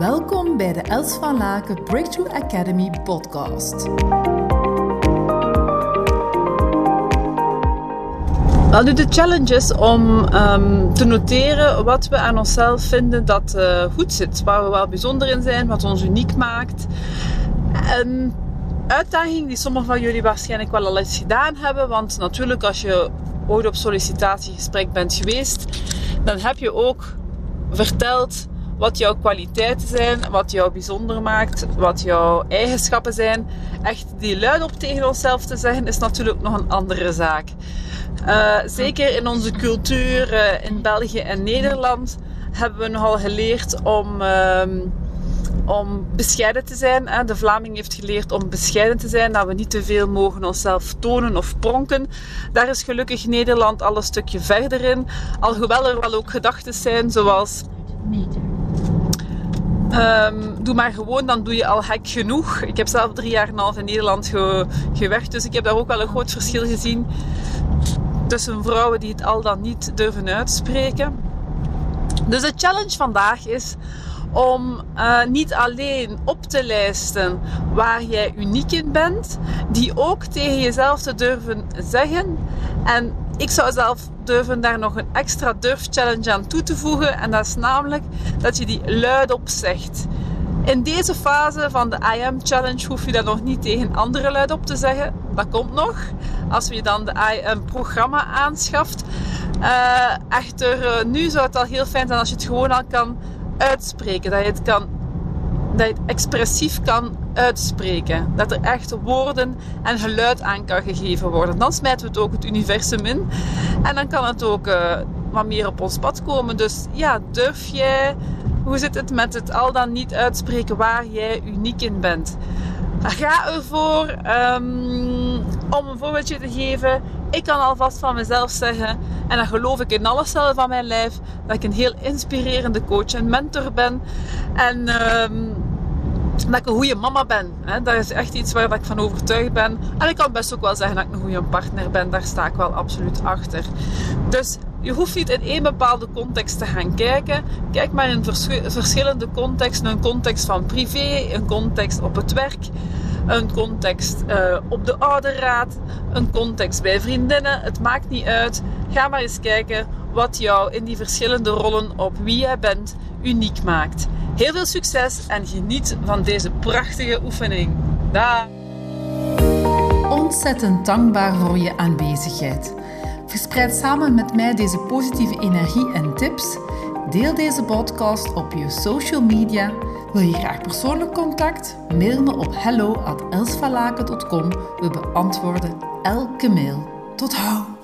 Welkom bij de Els van Laken Breakthrough Academy podcast. Wel, nu de challenge is om um, te noteren wat we aan onszelf vinden dat uh, goed zit. Waar we wel bijzonder in zijn, wat ons uniek maakt. Een uitdaging die sommigen van jullie waarschijnlijk wel al eens gedaan hebben. Want natuurlijk, als je ooit op sollicitatiegesprek bent geweest, dan heb je ook verteld wat jouw kwaliteiten zijn, wat jou bijzonder maakt, wat jouw eigenschappen zijn. Echt die luidop tegen onszelf te zeggen is natuurlijk nog een andere zaak. Uh, zeker in onze cultuur uh, in België en Nederland hebben we nogal geleerd om, uh, om bescheiden te zijn. De Vlaming heeft geleerd om bescheiden te zijn, dat we niet te veel mogen onszelf tonen of pronken. Daar is gelukkig Nederland al een stukje verder in. Alhoewel er wel ook gedachten zijn zoals Um, doe maar gewoon, dan doe je al hek genoeg. Ik heb zelf drie jaar en een half in Nederland ge gewerkt, dus ik heb daar ook wel een groot verschil gezien tussen vrouwen die het al dan niet durven uitspreken. Dus de challenge vandaag is om uh, niet alleen op te lijsten waar jij uniek in bent, die ook tegen jezelf te durven zeggen. En ik zou zelf durven daar nog een extra durf challenge aan toe te voegen. En dat is namelijk dat je die luidop zegt. In deze fase van de I Am Challenge hoef je dat nog niet tegen anderen luidop te zeggen. Dat komt nog. Als je dan de I Am programma aanschaft. Uh, echter, uh, nu zou het al heel fijn zijn als je het gewoon al kan uitspreken. Dat je het kan dat je het expressief kan uitspreken. Dat er echt woorden en geluid aan kan gegeven worden. Dan smijten we het ook het universum in. En dan kan het ook uh, wat meer op ons pad komen. Dus ja, durf jij... Hoe zit het met het al dan niet uitspreken waar jij uniek in bent? Ga ervoor um, om een voorbeeldje te geven. Ik kan alvast van mezelf zeggen, en dan geloof ik in alle cellen van mijn lijf, dat ik een heel inspirerende coach en mentor ben. En um, dat ik een goede mama ben. Hè. Dat is echt iets waar ik van overtuigd ben. En ik kan best ook wel zeggen dat ik een goede partner ben. Daar sta ik wel absoluut achter. Dus je hoeft niet in één bepaalde context te gaan kijken. Kijk maar in verschillende contexten. Een context van privé, een context op het werk, een context uh, op de ouderraad, een context bij vriendinnen. Het maakt niet uit. Ga maar eens kijken wat jou in die verschillende rollen op wie jij bent uniek maakt. Heel veel succes en geniet van deze prachtige oefening. Dag! Ontzettend dankbaar voor je aanwezigheid. Verspreid samen met mij deze positieve energie en tips. Deel deze podcast op je social media. Wil je graag persoonlijk contact? Mail me op hello@elsvalaken.com. We beantwoorden elke mail. Tot hou!